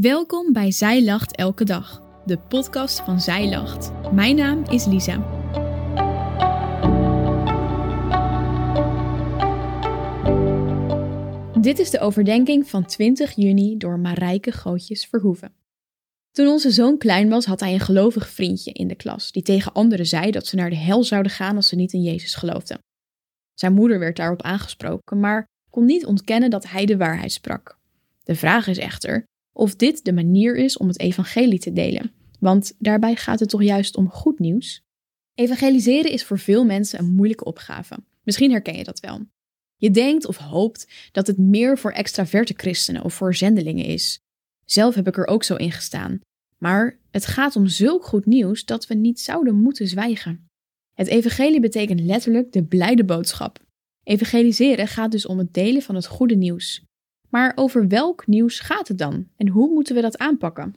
Welkom bij Zij Lacht Elke Dag, de podcast van Zij Lacht. Mijn naam is Lisa. Dit is de overdenking van 20 juni door Marijke Gootjes Verhoeven. Toen onze zoon klein was, had hij een gelovig vriendje in de klas, die tegen anderen zei dat ze naar de hel zouden gaan als ze niet in Jezus geloofden. Zijn moeder werd daarop aangesproken, maar kon niet ontkennen dat hij de waarheid sprak. De vraag is echter of dit de manier is om het evangelie te delen, want daarbij gaat het toch juist om goed nieuws? Evangeliseren is voor veel mensen een moeilijke opgave. Misschien herken je dat wel. Je denkt of hoopt dat het meer voor extraverte christenen of voor zendelingen is. Zelf heb ik er ook zo in gestaan. Maar het gaat om zulk goed nieuws dat we niet zouden moeten zwijgen. Het evangelie betekent letterlijk de blijde boodschap. Evangeliseren gaat dus om het delen van het goede nieuws. Maar over welk nieuws gaat het dan en hoe moeten we dat aanpakken?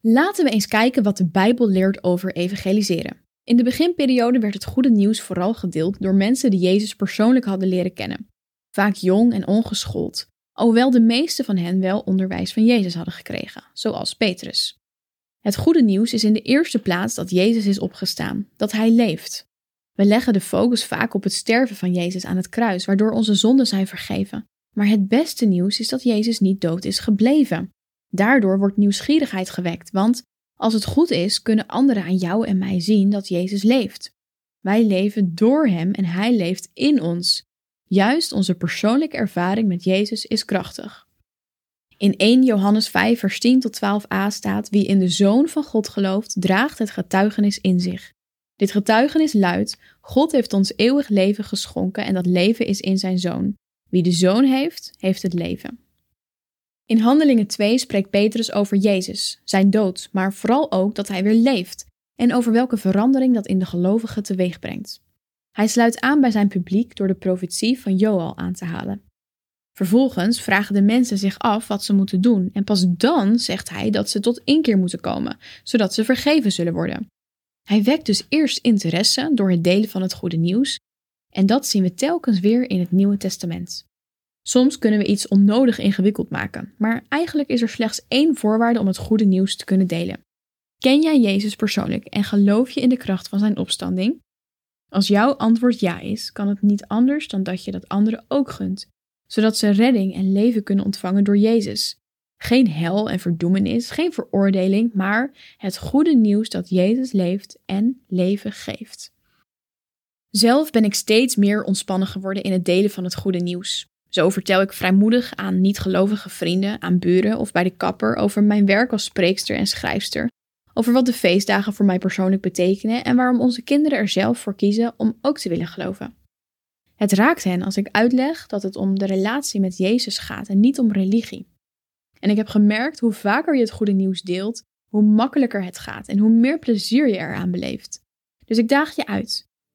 Laten we eens kijken wat de Bijbel leert over evangeliseren. In de beginperiode werd het goede nieuws vooral gedeeld door mensen die Jezus persoonlijk hadden leren kennen. Vaak jong en ongeschoold, alhoewel de meeste van hen wel onderwijs van Jezus hadden gekregen, zoals Petrus. Het goede nieuws is in de eerste plaats dat Jezus is opgestaan, dat Hij leeft. We leggen de focus vaak op het sterven van Jezus aan het kruis, waardoor onze zonden zijn vergeven. Maar het beste nieuws is dat Jezus niet dood is gebleven. Daardoor wordt nieuwsgierigheid gewekt, want als het goed is, kunnen anderen aan jou en mij zien dat Jezus leeft. Wij leven door Hem en Hij leeft in ons. Juist onze persoonlijke ervaring met Jezus is krachtig. In 1 Johannes 5, vers 10 tot 12a staat: Wie in de Zoon van God gelooft, draagt het getuigenis in zich. Dit getuigenis luidt: God heeft ons eeuwig leven geschonken en dat leven is in zijn Zoon. Wie de Zoon heeft, heeft het leven. In Handelingen 2 spreekt Petrus over Jezus, zijn dood, maar vooral ook dat hij weer leeft en over welke verandering dat in de gelovigen teweeg brengt. Hij sluit aan bij zijn publiek door de profetie van Joel aan te halen. Vervolgens vragen de mensen zich af wat ze moeten doen en pas dan zegt hij dat ze tot inkeer moeten komen, zodat ze vergeven zullen worden. Hij wekt dus eerst interesse door het delen van het goede nieuws en dat zien we telkens weer in het Nieuwe Testament. Soms kunnen we iets onnodig ingewikkeld maken, maar eigenlijk is er slechts één voorwaarde om het goede nieuws te kunnen delen. Ken jij Jezus persoonlijk en geloof je in de kracht van zijn opstanding? Als jouw antwoord ja is, kan het niet anders dan dat je dat anderen ook gunt, zodat ze redding en leven kunnen ontvangen door Jezus. Geen hel en verdoemenis, geen veroordeling, maar het goede nieuws dat Jezus leeft en leven geeft. Zelf ben ik steeds meer ontspannen geworden in het delen van het goede nieuws. Zo vertel ik vrijmoedig aan niet-gelovige vrienden, aan buren of bij de kapper over mijn werk als spreekster en schrijfster, over wat de feestdagen voor mij persoonlijk betekenen en waarom onze kinderen er zelf voor kiezen om ook te willen geloven. Het raakt hen als ik uitleg dat het om de relatie met Jezus gaat en niet om religie. En ik heb gemerkt hoe vaker je het goede nieuws deelt, hoe makkelijker het gaat en hoe meer plezier je eraan beleeft. Dus ik daag je uit.